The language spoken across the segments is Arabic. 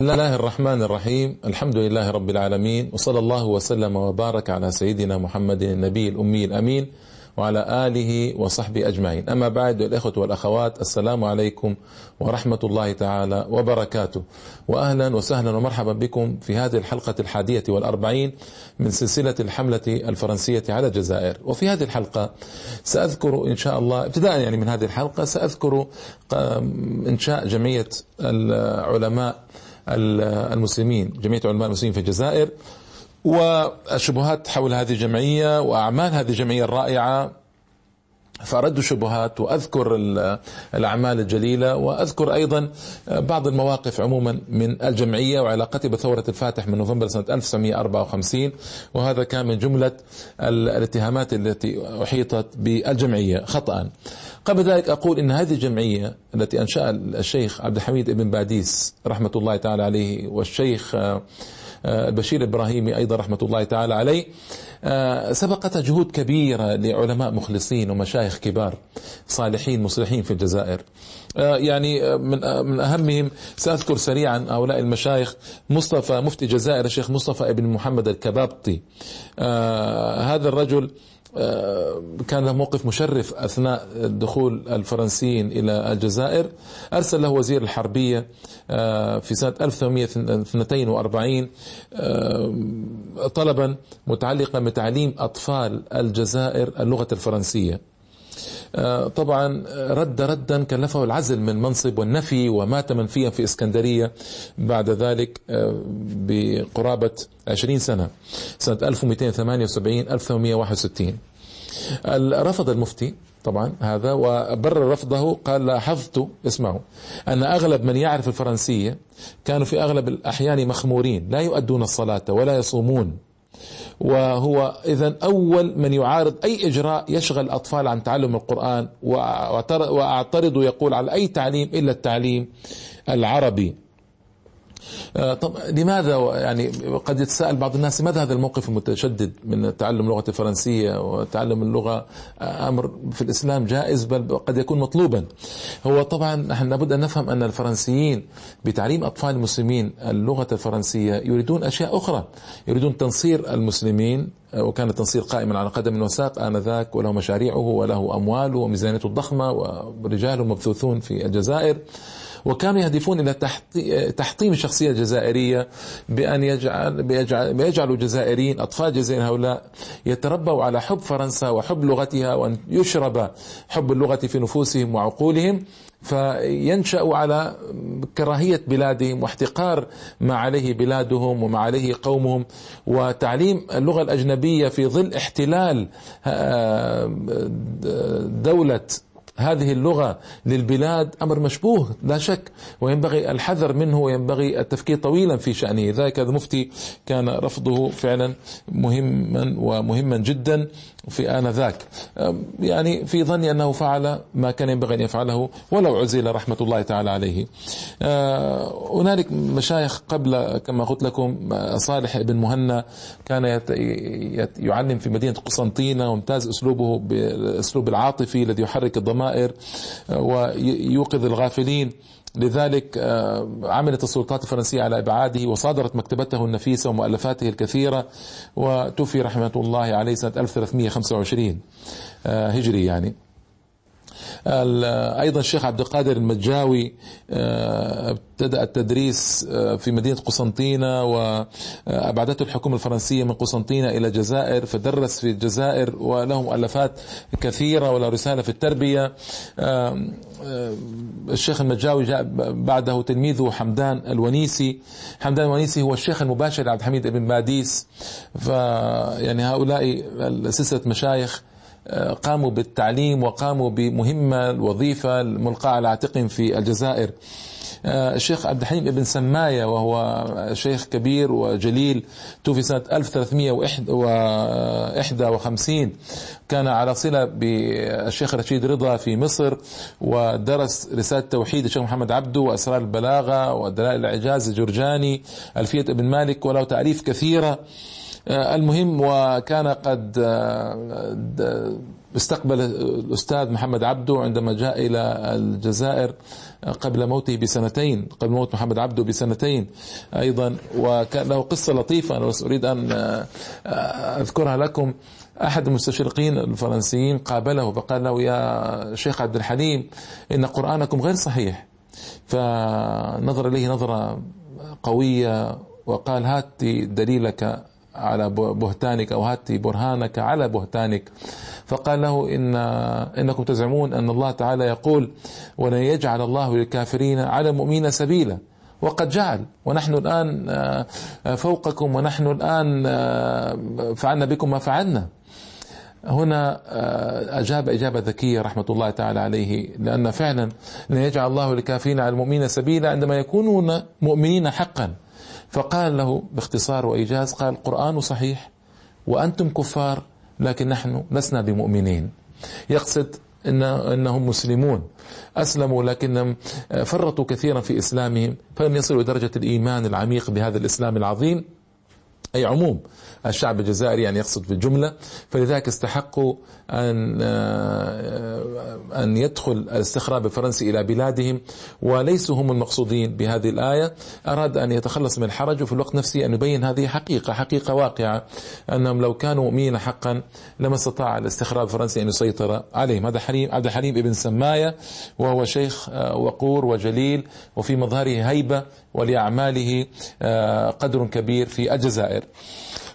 بسم الله الرحمن الرحيم. الحمد لله رب العالمين. وصلى الله وسلم وبارك على سيدنا محمد النبي الأمي الأمين وعلى آله وصحبه أجمعين. أما بعد الإخوة والأخوات السلام عليكم ورحمة الله تعالى وبركاته. وأهلا وسهلا ومرحبا بكم في هذه الحلقة الحادية والأربعين من سلسلة الحملة الفرنسية على الجزائر. وفي هذه الحلقة سأذكر إن شاء الله ابتداء يعني من هذه الحلقة سأذكر إنشاء جمعية العلماء المسلمين جمعية علماء المسلمين في الجزائر والشبهات حول هذه الجمعية وأعمال هذه الجمعية الرائعة. فأرد الشبهات وأذكر الأعمال الجليلة وأذكر أيضا بعض المواقف عموما من الجمعية وعلاقتي بثورة الفاتح من نوفمبر سنة 1954 وهذا كان من جملة الاتهامات التي أحيطت بالجمعية خطأ. قبل ذلك أقول إن هذه الجمعية التي أنشأ الشيخ عبد الحميد بن باديس رحمة الله تعالى عليه والشيخ البشير الإبراهيمي أيضا رحمة الله تعالى عليه سبقتها جهود كبيرة لعلماء مخلصين ومشايخ كبار صالحين مصلحين في الجزائر. يعني من من أهمهم سأذكر سريعا هؤلاء المشايخ مصطفى مفتي الجزائر الشيخ مصطفى ابن محمد الكبابطي. هذا الرجل كان له موقف مشرف أثناء دخول الفرنسيين إلى الجزائر. أرسل له وزير الحربية في سنة 1842 طلبا متعلقا بتعليم أطفال الجزائر اللغة الفرنسية. طبعا رد ردا كلفه العزل من منصب والنفي ومات منفيا في إسكندرية بعد ذلك بقرابة 20 سنة سنة 1278 1861 رفض المفتي طبعا هذا وبرر رفضه قال لاحظت اسمعوا أن أغلب من يعرف الفرنسية كانوا في أغلب الأحيان مخمورين لا يؤدون الصلاة ولا يصومون. وهو إذا أول من يعارض أي إجراء يشغل الأطفال عن تعلم القرآن وأعترض يقول على أي تعليم إلا التعليم العربي. طب لماذا يعني قد يتساءل بعض الناس لماذا هذا الموقف المتشدد من تعلم اللغة الفرنسية وتعلم اللغة أمر في الإسلام جائز بل قد يكون مطلوبا؟ هو طبعا نحن لابد أن نفهم أن الفرنسيين بتعليم أطفال المسلمين اللغة الفرنسية يريدون أشياء أخرى. يريدون تنصير المسلمين وكان التنصير قائما على قدم وساق آنذاك وله مشاريعه وله أمواله وميزانيته الضخمة ورجاله مبثوثون في الجزائر. وكانوا يهدفون إلى تحطيم الشخصية الجزائرية بأن يجعل بيجعلوا الجزائريين أطفال جزائر هؤلاء يتربوا على حب فرنسا وحب لغتها وأن يشرب حب اللغة في نفوسهم وعقولهم فينشأ على كراهية بلادهم واحتقار ما عليه بلادهم وما عليه قومهم وتعليم اللغة الأجنبية في ظل احتلال دولة هذه اللغة للبلاد أمر مشبوه لا شك. وينبغي الحذر منه وينبغي التفكير طويلا في شأنه. ذلك المفتي كان رفضه فعلا مهما ومهما جدا. في آنذاك. يعني في ظني أنه فعل ما كان ينبغي أن يفعله ولو عزل رحمة الله تعالى عليه. هنالك مشايخ قبل كما قلت لكم صالح بن مهنا كان يعلم في مدينة قسنطينة وامتاز أسلوبه بالأسلوب العاطفي الذي يحرك الضمائر ويوقظ الغافلين. لذلك عملت السلطات الفرنسية على إبعاده وصادرت مكتبته النفيسة ومؤلفاته الكثيرة وتوفي رحمة الله عليه سنة 1325 هجري يعني. أيضا الشيخ عبد القادر المجاوي ابتدأ التدريس في مدينة قسنطينة وأبعدته الحكومة الفرنسية من قسنطينة إلى الجزائر فدرس في الجزائر وله مؤلفات كثيرة وله رسالة في التربية. الشيخ المجاوي جاء بعده تلميذه حمدان الونيسي. حمدان الونيسي هو الشيخ المباشر لعبد الحميد بن باديس. فيعني هؤلاء سلسله مشايخ قاموا بالتعليم وقاموا بمهمة الوظيفة الملقاة على عاتقهم في الجزائر. الشيخ عبد الحليم ابن سماية وهو شيخ كبير وجليل توفي سنة 1351 كان على صلة بالشيخ رشيد رضا في مصر ودرس رسالة توحيد الشيخ محمد عبده وأسرار البلاغة ودلائل الإعجاز الجرجاني ألفية ابن مالك وله تعريف كثيرة. المهم وكان قد استقبل الأستاذ محمد عبده عندما جاء إلى الجزائر قبل موته بسنتين قبل موت محمد عبده بسنتين أيضا. وكان له قصة لطيفة أنا بس أريد أن أذكرها لكم. أحد المستشرقين الفرنسيين قابله فقال له يا شيخ عبد الحليم إن قرآنكم غير صحيح. فنظر إليه نظرة قوية وقال هات دليلك على بهتانك أو هات برهانك على بهتانك. فقال له إن إنكم تزعمون أن الله تعالى يقول ولن يجعل الله للكافرين على المؤمنين سبيلا. وقد جعل. ونحن الآن آه، فوقكم ونحن الآن آه، فعلنا بكم ما فعلنا. هنا آه، أجاب إجابة ذكية رحمة الله تعالى عليه لأن فعلا لن يجعل الله للكافرين على المؤمنين سبيلا عندما يكونون مؤمنين حقا. فقال له باختصار وإيجاز قال القرآن صحيح وأنتم كفار لكن نحن لسنا بمؤمنين. يقصد إن إنهم مسلمون. أسلموا لكنهم فرطوا كثيرا في إسلامهم فلم يصلوا درجة الإيمان العميق بهذا الإسلام العظيم. أي عموم الشعب الجزائري يعني يقصد في الجملة فلذلك استحقوا أن أن يدخل الاستخراب الفرنسي إلى بلادهم وليسوا هم المقصودين بهذه الآية. أراد أن يتخلص من الحرج وفي الوقت نفسه أن يبين هذه حقيقة حقيقة واقعة أنهم لو كانوا مؤمنين حقا لما استطاع الاستخراب الفرنسي أن يسيطر عليهم. هذا حليم عبد الحليم ابن سماية وهو شيخ وقور وجليل وفي مظهره هيبة ولأعماله آه، قدر كبير في الجزائر.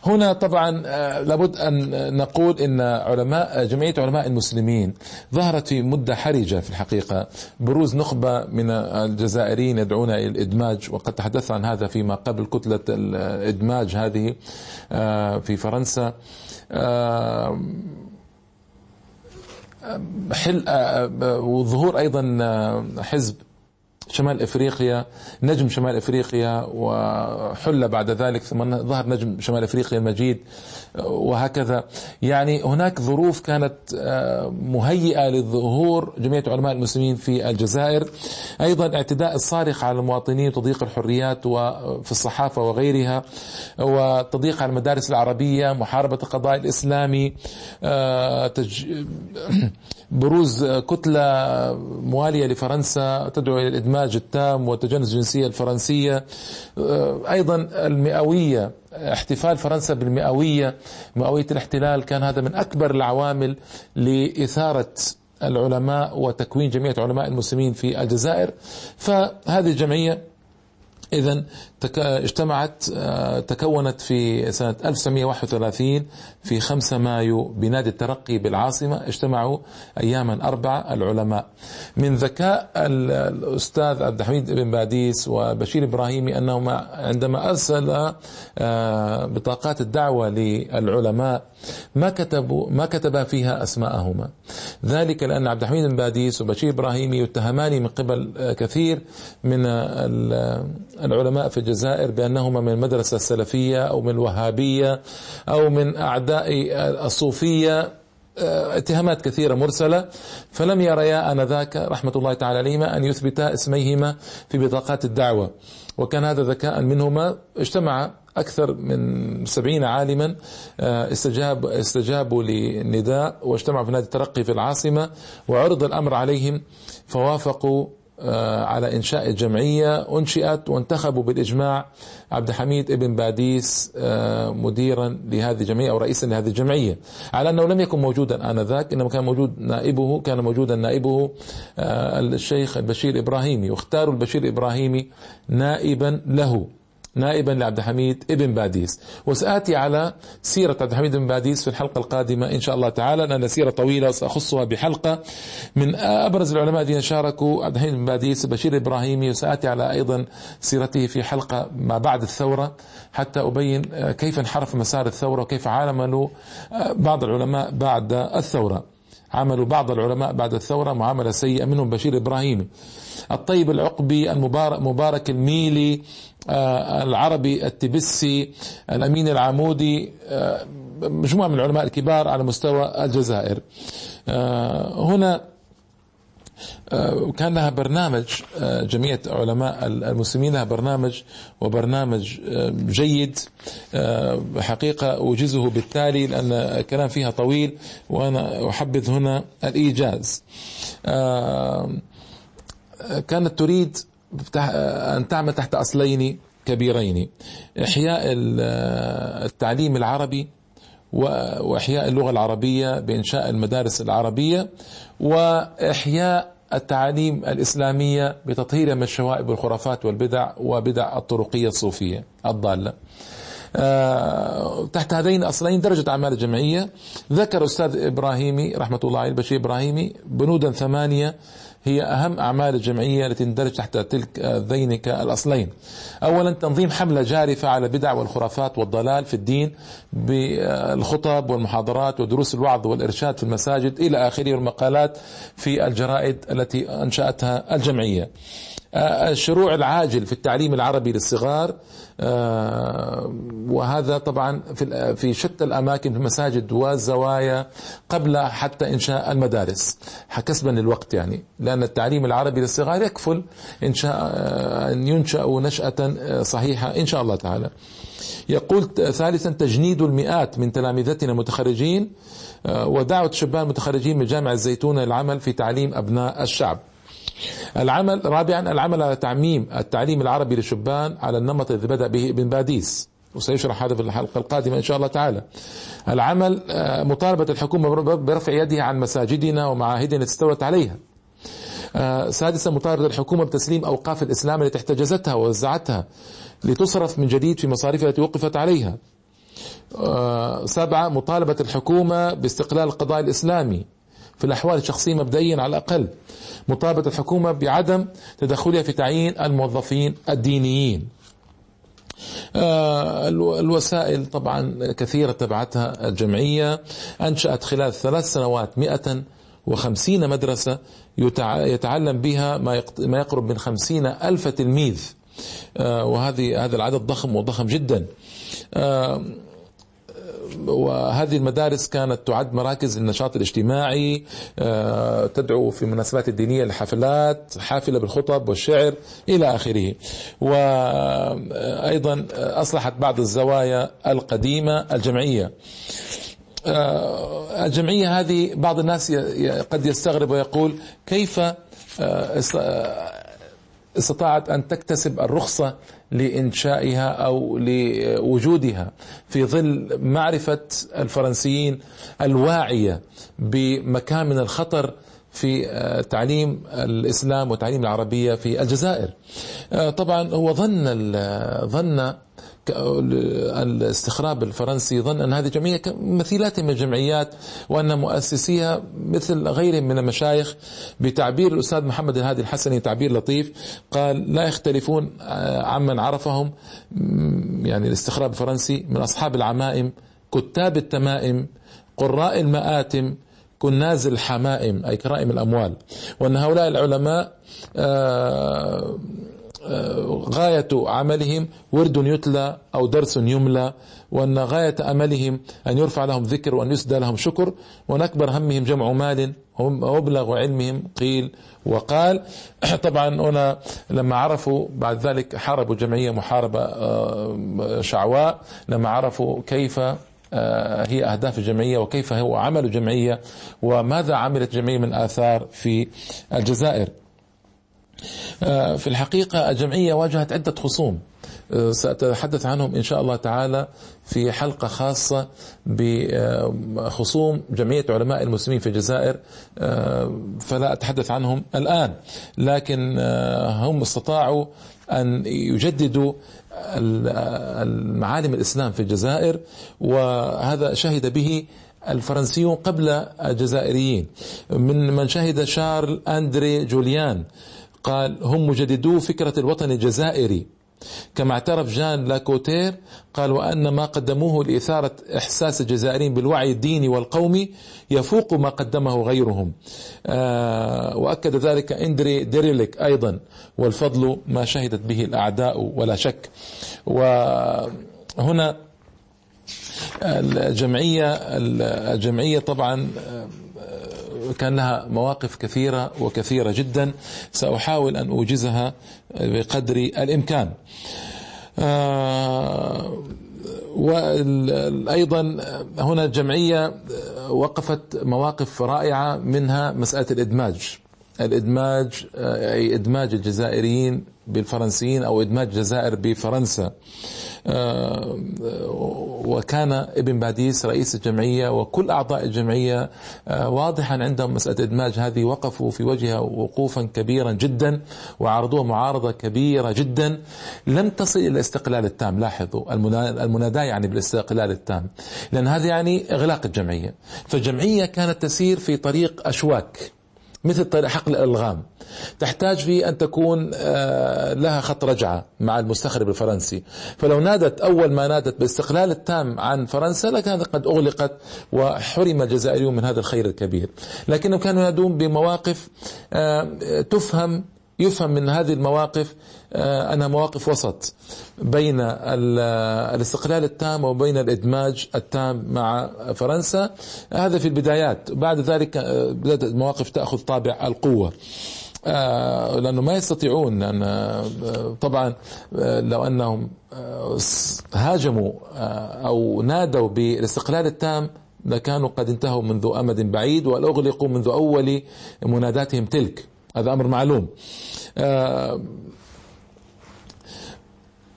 هنا طبعا آه، لابد أن نقول إن علماء جمعية علماء المسلمين ظهرت في مدة حرجة في الحقيقة. بروز نخبة من الجزائريين يدعون إلى الإدماج وقد تحدثت عن هذا فيما قبل كتلة الإدماج هذه آه، في فرنسا. حل وظهور أيضا حزب شمال إفريقيا نجم شمال إفريقيا وحل بعد ذلك ثم ظهر نجم شمال إفريقيا المجيد وهكذا. يعني هناك ظروف كانت آه، مهيئة لظهور جمعيه علماء المسلمين في الجزائر. أيضا اعتداء الصارخ على المواطنين وتضييق الحريات وفي الصحافة وغيرها وتضييق على المدارس العربية محاربة القضاء الإسلامي آه، بروز كتلة موالية لفرنسا تدعو إلى الادمان الإدماج التام وتجنس الجنسية الفرنسية. آه، أيضا المئوية احتفال فرنسا بالمئوية مئوية الاحتلال كان هذا من أكبر العوامل لإثارة العلماء وتكوين جمعية علماء المسلمين في الجزائر. فهذه الجمعية إذا اجتمعت آه، تكونت في سنة 1931 في 5 مايو بنادي الترقي بالعاصمة. اجتمعوا أياما أربعة العلماء. من ذكاء الأستاذ عبد الحميد بن باديس وبشير إبراهيمي أنهما عندما أرسل آه، بطاقات الدعوة للعلماء ما كتبوا ما كتبا فيها أسماءهما. ذلك لأن عبد الحميد بن باديس وبشير إبراهيمي يتهمان من قبل آه، كثير من العلماء في الجزائر بأنهما من المدرسة السلفية أو من الوهابية أو من أعداء الصوفية آه، اتهامات كثيرة مرسلة. فلم يريا آنذاك رحمة الله تعالى عليهما أن يثبتا اسميهما في بطاقات الدعوة. وكان هذا ذكاء منهما. اجتمع أكثر من سبعين عالما آه، استجاب استجابوا للنداء واجتمعوا في نادي الترقي في العاصمة وعرض الأمر عليهم فوافقوا على إنشاء الجمعية أنشئت وانتخبوا بالإجماع عبد الحميد ابن باديس آه، مديرا لهذه الجمعية أو رئيسا لهذه الجمعية. على أنه لم يكن موجودا آنذاك إنما كان موجود نائبه كان موجودا نائبه آه، الشيخ البشير الإبراهيمي واختاروا البشير الإبراهيمي نائبا له. نائبا لعبد الحميد ابن باديس. وسآتي على سيرة عبد الحميد بن باديس في الحلقة القادمة إن شاء الله تعالى لأن سيرة طويلة سأخصها بحلقة. من أبرز العلماء الذين شاركوا عبد الحميد بن باديس بشير الإبراهيمي وسآتي على أيضا سيرته في حلقة ما بعد الثورة حتى أبين كيف انحرف مسار الثورة وكيف عاملوا بعض العلماء بعد الثورة. عملوا بعض العلماء بعد الثورة معاملة سيئة منهم بشير إبراهيمي الطيب العقبي المبارك مبارك الميلي آه، العربي التبسي الأمين العمودي آه، مجموعة من العلماء الكبار على مستوى الجزائر. آه، هنا كان لها برنامج جمعية علماء المسلمين لها برنامج وبرنامج جيد. حقيقة أوجزه بالتالي لأن الكلام فيها طويل وأنا أحبذ هنا الإيجاز. كانت تريد أن تعمل تحت أصلين كبيرين إحياء التعليم العربي وإحياء اللغة العربية بإنشاء المدارس العربية وإحياء التعاليم الإسلامية بتطهير من الشوائب والخرافات والبدع وبدع الطرقية الصوفية الضالة. آه، تحت هذين الأصلين درجة أعمال الجمعية ذكر أستاذ إبراهيمي رحمة الله عليه البشير إبراهيمي بنودا ثمانية هي أهم أعمال الجمعية التي تندرج تحت تلك ذينك الأصلين. أولا تنظيم حملة جارفة على البدع والخرافات والضلال في الدين بالخطب والمحاضرات ودروس الوعظ والإرشاد في المساجد إلى آخره والمقالات في الجرائد التي أنشأتها الجمعية. الشروع العاجل في التعليم العربي للصغار آه، وهذا طبعا في في شتى الأماكن في المساجد والزوايا قبل حتى إنشاء المدارس كسبا للوقت يعني لأن التعليم العربي للصغار يكفل انشاء آه، أن ينشأ نشأة آه، صحيحة إن شاء الله تعالى. يقول ثالثا تجنيد المئات من تلامذتنا المتخرجين ودعوة الشبان المتخرجين من جامع الزيتون للعمل في تعليم أبناء الشعب. العمل رابعا العمل على تعميم التعليم العربي للشبان على النمط الذي بدأ به ابن باديس. وسيشرح هذا في الحلقة القادمة إن شاء الله تعالى. العمل آه، مطالبة الحكومة برفع يدها عن مساجدنا ومعاهدنا التي استولت عليها. آه، سادسا مطالبة الحكومة بتسليم أوقاف الإسلام التي احتجزتها ووزعتها لتصرف من جديد في مصاريفها التي وقفت عليها. آه، سبعة مطالبة الحكومة باستقلال القضاء الإسلامي. في الأحوال الشخصية مبدئيا على الأقل مطالبة الحكومة بعدم تدخلها في تعيين الموظفين الدينيين. آه، الوسائل طبعا كثيرة تبعتها الجمعية أنشأت خلال ثلاث سنوات مئة وخمسين مدرسة يتعلم بها ما يقرب من خمسين ألف تلميذ. آه، وهذه هذا العدد ضخم وضخم جدا. آه، وهذه المدارس كانت تعد مراكز للنشاط الاجتماعي آه، تدعو في المناسبات الدينية لحفلات حافلة بالخطب والشعر إلى آخره. وأيضا أصلحت بعض الزوايا القديمة الجمعية. آه، الجمعية هذه بعض الناس قد يستغرب ويقول كيف آه، استطاعت أن تكتسب الرخصة لإنشائها أو لوجودها في ظل معرفة الفرنسيين الواعية بمكان من الخطر في آه، تعليم الإسلام وتعليم العربية في الجزائر. آه، طبعا هو ظن ظن الاستخراب الفرنسي ظن أن هذه جمعية مثيلات من الجمعيات وأن مؤسسيها مثل غيرهم من المشايخ بتعبير الأستاذ محمد الهادي الحسني تعبير لطيف. قال لا يختلفون آه، عمن عرفهم يعني الاستخراب الفرنسي من أصحاب العمائم كتاب التمائم قراء المآتم كناز الحمائم أي كرائم الأموال. وأن هؤلاء العلماء آه غاية عملهم ورد يتلى أو درس يملى وأن غاية أملهم أن يرفع لهم ذكر وأن يسدى لهم شكر وأن أكبر همهم جمع مال ومبلغ علمهم قيل وقال. طبعا هنا لما عرفوا بعد ذلك حاربوا جمعية محاربة آه، شعواء لما عرفوا كيف آه، هي أهداف الجمعية وكيف هو عمل الجمعية وماذا عملت الجمعية من آثار في الجزائر. آه، في الحقيقة الجمعية واجهت عدة خصوم. آه، سأتحدث عنهم إن شاء الله تعالى في حلقة خاصة بخصوم جمعية علماء المسلمين في الجزائر. آه، فلا أتحدث عنهم الآن لكن هم استطاعوا أن يجددوا المعالم الإسلام في الجزائر وهذا شهد به الفرنسيون قبل الجزائريين. من من شهد شارل أندري جوليان قال هم مجددو فكرة الوطن الجزائري كما اعترف جان لاكوتير قال وأن ما قدموه لإثارة إحساس الجزائريين بالوعي الديني والقومي يفوق ما قدمه غيرهم. آه وأكد ذلك إندري ديريليك أيضا والفضل ما شهدت به الأعداء ولا شك. وهنا الجمعية الجمعية طبعا كان لها مواقف كثيرة وكثيرة جدا. سأحاول أن أوجزها بقدر الإمكان. وأيضا هنا الجمعية وقفت مواقف رائعة منها مسألة الإدماج. الإدماج أي إدماج الجزائريين بالفرنسيين أو إدماج الجزائر بفرنسا. آه، وكان ابن باديس رئيس الجمعية وكل أعضاء الجمعية آه، واضحا عندهم مسألة إدماج. هذه وقفوا في وجهها وقوفا كبيرا جدا وعرضوها معارضة كبيرة جدا. لم تصل إلى الاستقلال التام. لاحظوا المناداة يعني بالاستقلال التام. لأن هذا يعني إغلاق الجمعية. فالجمعية كانت تسير في طريق أشواك. مثل طريق حقل الألغام. تحتاج في أن تكون آه، لها خط رجعة مع المستخرب الفرنسي. فلو نادت أول ما نادت باستقلال التام عن فرنسا لكانت قد أغلقت وحرم الجزائريون من هذا الخير الكبير. لكنهم كانوا ينادون بمواقف آه، تفهم يفهم من هذه المواقف آه، أنها مواقف وسط بين الاستقلال التام وبين الإدماج التام مع فرنسا. هذا في البدايات. بعد ذلك آه، بدأت المواقف تأخذ طابع القوة. آه، لأنه ما يستطيعون أن طبعا لو أنهم هاجموا أو نادوا بالاستقلال التام لكانوا قد انتهوا منذ أمد بعيد وأغلقوا منذ أول مناداتهم تلك. هذا أمر معلوم.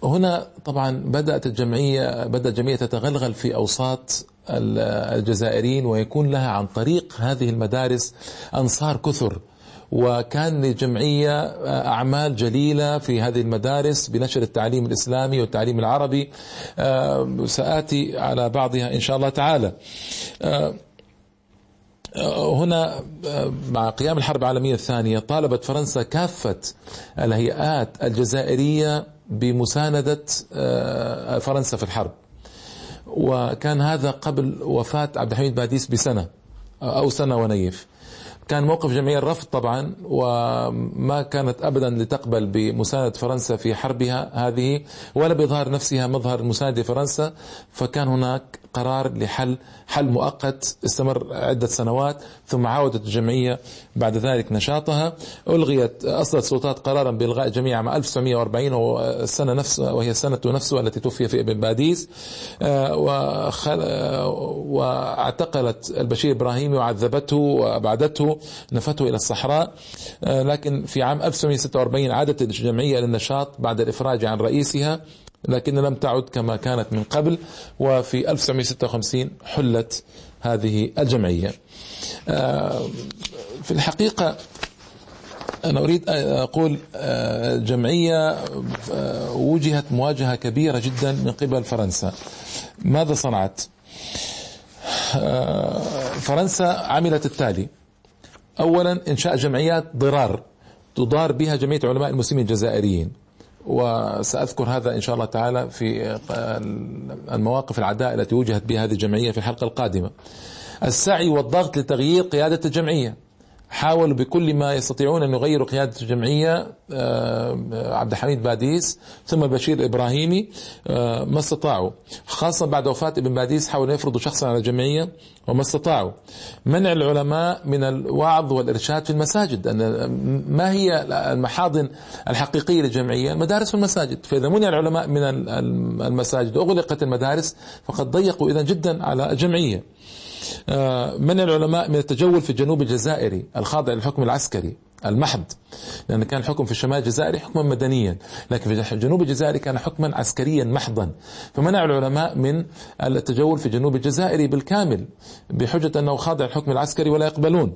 هنا طبعا بدأت الجمعية بدأت الجمعية تتغلغل في أوساط الجزائريين ويكون لها عن طريق هذه المدارس أنصار كثر. وكان للجمعية أعمال جليلة في هذه المدارس بنشر التعليم الإسلامي والتعليم العربي. آه، سآتي على بعضها إن شاء الله تعالى. آه، هنا مع قيام الحرب العالمية الثانية طالبت فرنسا كافة الهيئات الجزائرية بمساندة آه، فرنسا في الحرب. وكان هذا قبل وفاة عبد الحميد باديس بسنة أو سنة ونيف. كان موقف جمعية الرفض طبعا وما كانت أبدا لتقبل بمساندة فرنسا في حربها هذه ولا بإظهار نفسها مظهر مساندة فرنسا. فكان هناك قرار لحل حل مؤقت استمر عدة سنوات ثم عاودت الجمعية بعد ذلك نشاطها. ألغيت أصدرت السلطات قرارا بإلغاء الجمعية عام 1940 وهو السنة نفس وهي السنة نفسها التي توفي في ابن باديس آه، وخل... واعتقلت البشير إبراهيمي وعذبته وأبعدته. نفته إلى الصحراء. آه، لكن في عام 1946 عادت الجمعية للنشاط بعد الإفراج عن رئيسها لكن لم تعد كما كانت من قبل وفي 1956 حلت هذه الجمعية. آه، في الحقيقة أنا أريد أقول الجمعية آه، وجهت مواجهة كبيرة جدا من قبل فرنسا. ماذا صنعت؟ فرنسا عملت التالي. أولا إنشاء جمعيات ضرار تضار بها جمعية علماء المسلمين الجزائريين. وسأذكر هذا إن شاء الله تعالى في المواقف العداء التي وجهت بها هذه الجمعية في الحلقة القادمة. السعي والضغط لتغيير قيادة الجمعية. حاولوا بكل ما يستطيعون أن يغيروا قيادة الجمعية آه، عبد الحميد باديس ثم بشير إبراهيمي آه، ما استطاعوا. خاصة بعد وفاة ابن باديس حاولوا يفرضوا شخصا على الجمعية وما استطاعوا. منع العلماء من الوعظ والإرشاد في المساجد أن ما هي المحاضن الحقيقية للجمعية؟ المدارس والمساجد فإذا منع العلماء من المساجد وأغلقت المدارس فقد ضيقوا إذا جدا على الجمعية. آه، من العلماء من التجول في الجنوب الجزائري الخاضع للحكم العسكري المحض لأن كان الحكم في الشمال الجزائري حكما مدنيا لكن في الجنوب الجزائري كان حكما عسكريا محضا. فمنع العلماء من التجول في الجنوب الجزائري بالكامل بحجة أنه خاضع الحكم العسكري ولا يقبلون.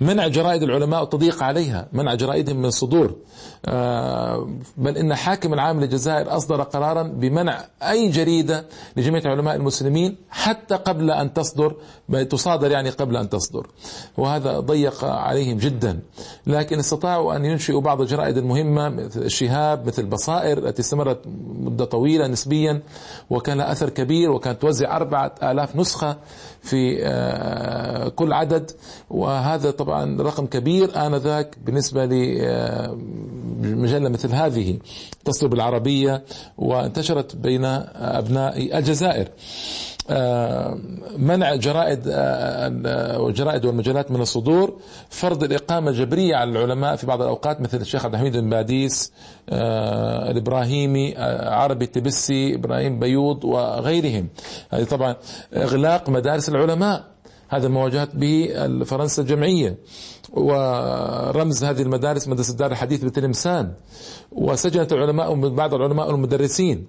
منع جرائد العلماء والتضييق عليها منع جرائدهم من الصدور آه، بل إن حاكم العام للجزائر أصدر قرارا بمنع أي جريدة لجميع علماء المسلمين حتى قبل أن تصدر تصادر يعني قبل أن تصدر. وهذا ضيق عليهم جدا. لكن استطاعوا أن ينشئوا بعض الجرائد المهمة مثل الشهاب مثل البصائر التي استمرت مدة طويلة نسبيا وكان لها أثر كبير وكانت توزع أربعة آلاف نسخة في آه، كل عدد. وهذا طبعا رقم كبير آنذاك بالنسبة لمجلة مثل هذه تصل بالعربية وانتشرت بين أبناء الجزائر. آه، منع جرائد الجرائد آه، والمجلات من الصدور فرض الإقامة الجبرية على العلماء في بعض الأوقات مثل الشيخ عبد الحميد بن باديس آه، الإبراهيمي عربي التبسي إبراهيم بيوض وغيرهم. هذه طبعا إغلاق مدارس العلماء. هذا ما واجهت به فرنسا الجمعية. ورمز هذه المدارس مدرسة الدار الحديث بتلمسان. وسجنت العلماء بعض العلماء والمدرسين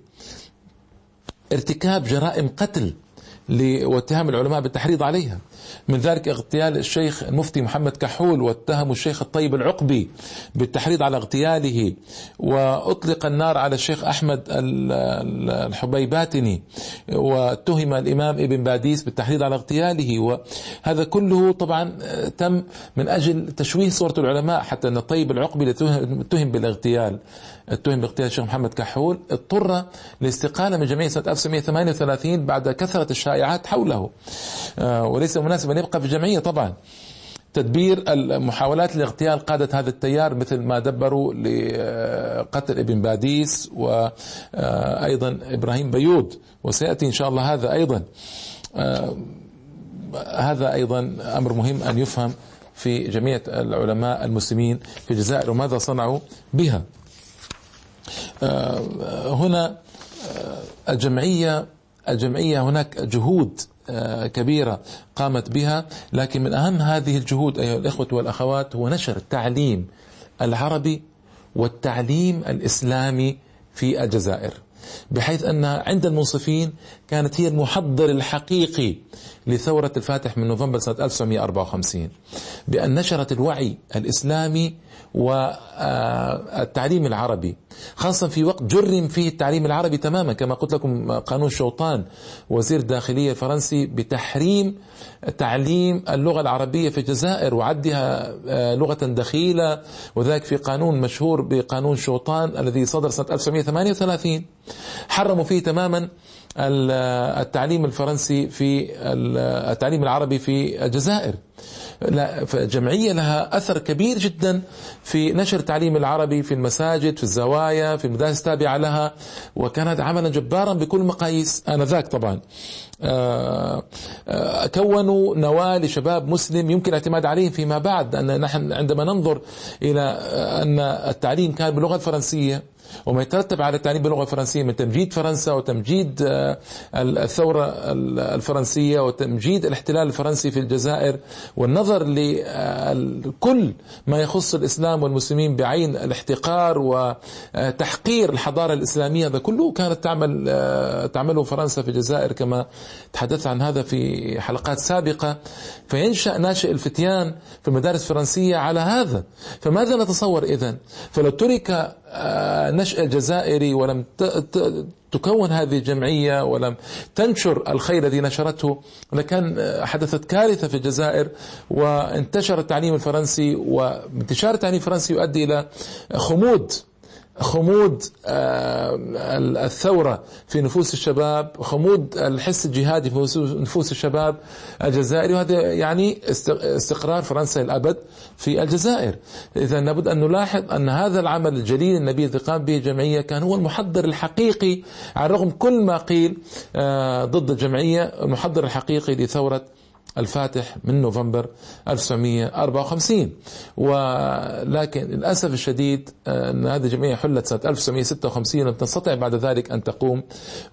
ارتكاب جرائم قتل. واتهام العلماء بالتحريض عليها. من ذلك اغتيال الشيخ المفتي محمد كحول واتهموا الشيخ الطيب العقبي بالتحريض على اغتياله وأطلق النار على الشيخ أحمد الحبيباتني. واتهم الإمام ابن باديس بالتحريض على اغتياله. وهذا كله طبعا تم من أجل تشويه صورة العلماء حتى أن الطيب العقبي اتهم بالاغتيال اتهم باغتيال الشيخ محمد كحول. اضطر للاستقاله من جمعيه سنة 1938 بعد كثرة الشائعات حوله. آه، وليس مناسب ان يبقى في الجمعيه طبعا. تدبير المحاولات لاغتيال قادة هذا التيار مثل ما دبروا لقتل ابن باديس وأيضا إبراهيم بيود وسيأتي إن شاء الله هذا أيضا. آه، هذا أيضا أمر مهم أن يفهم في جميع العلماء المسلمين في الجزائر وماذا صنعوا بها. آه، هنا آه، الجمعية الجمعية هناك جهود آه، كبيرة قامت بها. لكن من أهم هذه الجهود أيها الإخوة والأخوات هو نشر التعليم العربي والتعليم الإسلامي في الجزائر. بحيث أن عند المنصفين كانت هي المحضر الحقيقي لثورة الفاتح من نوفمبر سنة 1954 بأن نشرت الوعي الإسلامي والتعليم العربي خاصة في وقت جرم فيه التعليم العربي تماما كما قلت لكم قانون شوطان وزير الداخلية الفرنسي بتحريم تعليم اللغة العربية في الجزائر وعدها آه، لغة دخيلة وذلك في قانون مشهور بقانون شوطان الذي صدر سنة 1938 حرموا فيه تماما التعليم الفرنسي في التعليم العربي في الجزائر. لا فجمعية لها أثر كبير جدا في نشر التعليم العربي في المساجد في الزوايا في المدارس التابعة لها وكانت عملا جبارا بكل مقاييس. آنذاك طبعا. آه، آه، كونوا نواة لشباب مسلم يمكن الاعتماد عليهم فيما بعد أن نحن عندما ننظر إلى أن التعليم كان باللغة الفرنسية وما يترتب على التعليم باللغة الفرنسيه من تمجيد فرنسا وتمجيد آه، الثورة الفرنسية وتمجيد الاحتلال الفرنسي في الجزائر والنظر لكل ما يخص الإسلام والمسلمين بعين الاحتقار وتحقير الحضارة الإسلامية هذا كله كانت تعمل تعمله فرنسا في الجزائر كما تحدثت عن هذا في حلقات سابقة. فينشأ ناشئ الفتيان في المدارس الفرنسية على هذا. فماذا نتصور اذا فلو ترك النشأ الجزائري ولم تكون هذه الجمعية ولم تنشر الخير الذي نشرته. لكان حدثت كارثة في الجزائر وانتشر التعليم الفرنسي وانتشار التعليم الفرنسي يؤدي إلى خمود خمود آه، الثورة في نفوس الشباب خمود الحس الجهادي في نفوس الشباب الجزائري وهذا يعني استقرار فرنسا الأبد في الجزائر. إذا لابد أن نلاحظ أن هذا العمل الجليل النبي الذي قام به الجمعية كان هو المحضر الحقيقي على الرغم كل ما قيل آه، ضد الجمعية المحضر الحقيقي لثورة الفاتح من نوفمبر 1954 ولكن للأسف الشديد أن هذه الجمعية حلت سنة 1956 لم تستطع بعد ذلك أن تقوم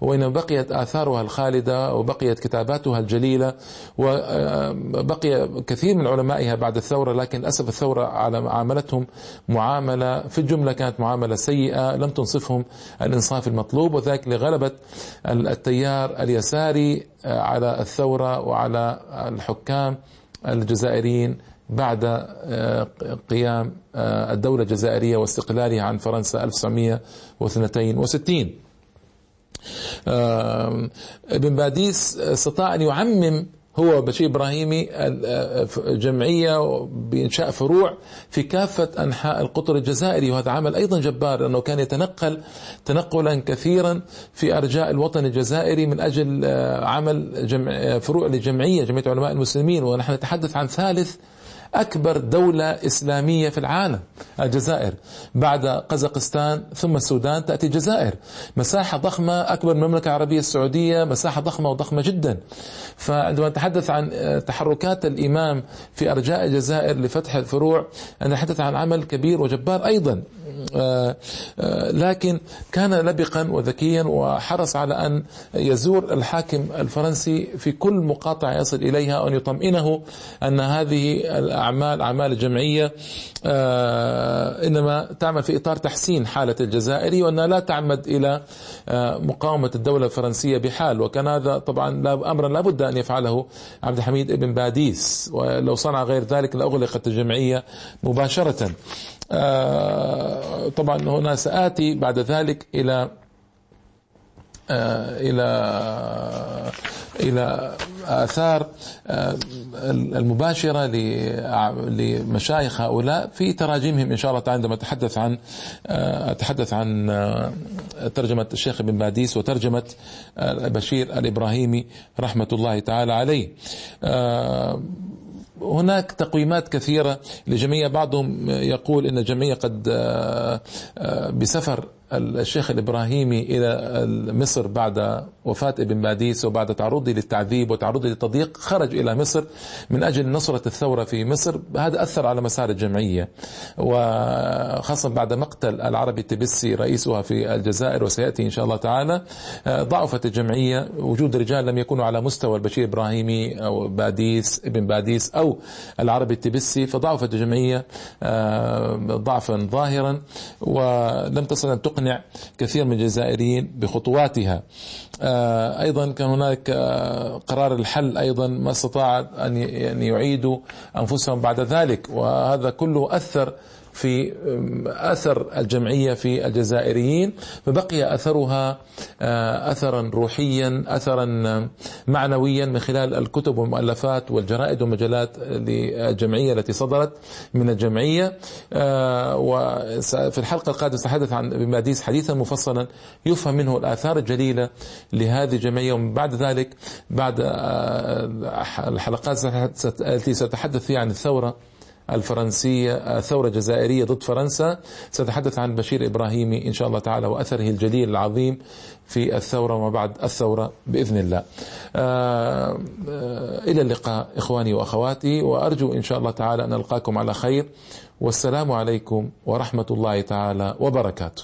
وإنما بقيت آثارها الخالدة وبقيت كتاباتها الجليلة وبقي آه، كثير من علمائها بعد الثورة لكن للأسف الثورة عاملتهم معاملة في الجملة كانت معاملة سيئة لم تنصفهم الإنصاف المطلوب وذلك لغلبة التيار اليساري على الثورة وعلى الحكام الجزائريين بعد آه، قيام آه، الدولة الجزائرية واستقلالها عن فرنسا 1962 ابن باديس استطاع أن يعمم هو بشير إبراهيمي جمعية بإنشاء فروع في كافة أنحاء القطر الجزائري. وهذا عمل أيضا جبار لأنه كان يتنقل تنقلا كثيرا في أرجاء الوطن الجزائري من أجل آه، عمل جمع فروع لجمعية جمعية علماء المسلمين. ونحن نتحدث عن ثالث أكبر دولة إسلامية في العالم الجزائر. بعد قزاقستان ثم السودان تأتي الجزائر. مساحة ضخمة أكبر من المملكة العربية السعودية مساحة ضخمة وضخمة جدا. فعندما نتحدث عن تحركات الإمام في أرجاء الجزائر لفتح الفروع نتحدث عن عمل كبير وجبار أيضا. آه، آه، لكن كان لبقا وذكيا وحرص على أن يزور الحاكم الفرنسي في كل مقاطعة يصل إليها أن يطمئنه أن هذه الأعمال أعمال الجمعية آه، إنما تعمل في إطار تحسين حالة الجزائري وأنها لا تعمد إلى مقاومة الدولة الفرنسية بحال. وكان هذا طبعا أمرا لا بد أن يفعله عبد الحميد ابن باديس. ولو صنع غير ذلك لأغلقت الجمعية مباشرة. آه، طبعا هنا سآتي بعد ذلك إلى آه، إلى إلى آثار آه، المباشرة لمشايخ هؤلاء في تراجمهم إن شاء الله تعالى عندما أتحدث عن أتحدث عن ترجمة الشيخ ابن باديس وترجمة بشير الإبراهيمي رحمة الله تعالى عليه. هناك تقويمات كثيرة لجميع بعضهم يقول أن الجمعية قد آه، آه، بسفر الشيخ الإبراهيمي إلى مصر بعد وفاة ابن باديس وبعد تعرضه للتعذيب وتعرضه للتضييق خرج إلى مصر من أجل نصرة الثورة في مصر. هذا أثر على مسار الجمعية وخاصة بعد مقتل العربي التبسي رئيسها في الجزائر وسيأتي إن شاء الله تعالى. ضعفت الجمعية وجود رجال لم يكونوا على مستوى البشير إبراهيمي أو باديس ابن باديس أو العربي التبسي فضعفت الجمعية آه، ضعفا ظاهرا ولم تصل أن تقنع كثير من الجزائريين بخطواتها. أيضا كان هناك آه، قرار الحل أيضا ما استطاع أن يعيدوا أنفسهم بعد ذلك وهذا كله أثر في أثر الجمعية في الجزائريين فبقي أثرها آه، اثرا روحيا اثرا معنويا من خلال الكتب والمؤلفات والجرائد والمجلات للجمعية التي صدرت من الجمعية. آه، وفي الحلقة القادمة سأتحدث عن ابن باديس حديثا مفصلا يفهم منه الآثار الجليلة لهذه الجمعية ومن بعد ذلك بعد آه، الحلقات التي سأتحدث فيها عن الثورة الفرنسية الثورة الجزائرية ضد فرنسا. سأتحدث عن بشير إبراهيمي إن شاء الله تعالى وأثره الجليل العظيم في الثورة وما بعد الثورة بإذن الله. آه، آه، إلى اللقاء إخواني وأخواتي وأرجو إن شاء الله تعالى أن ألقاكم على خير. والسلام عليكم ورحمة الله تعالى وبركاته.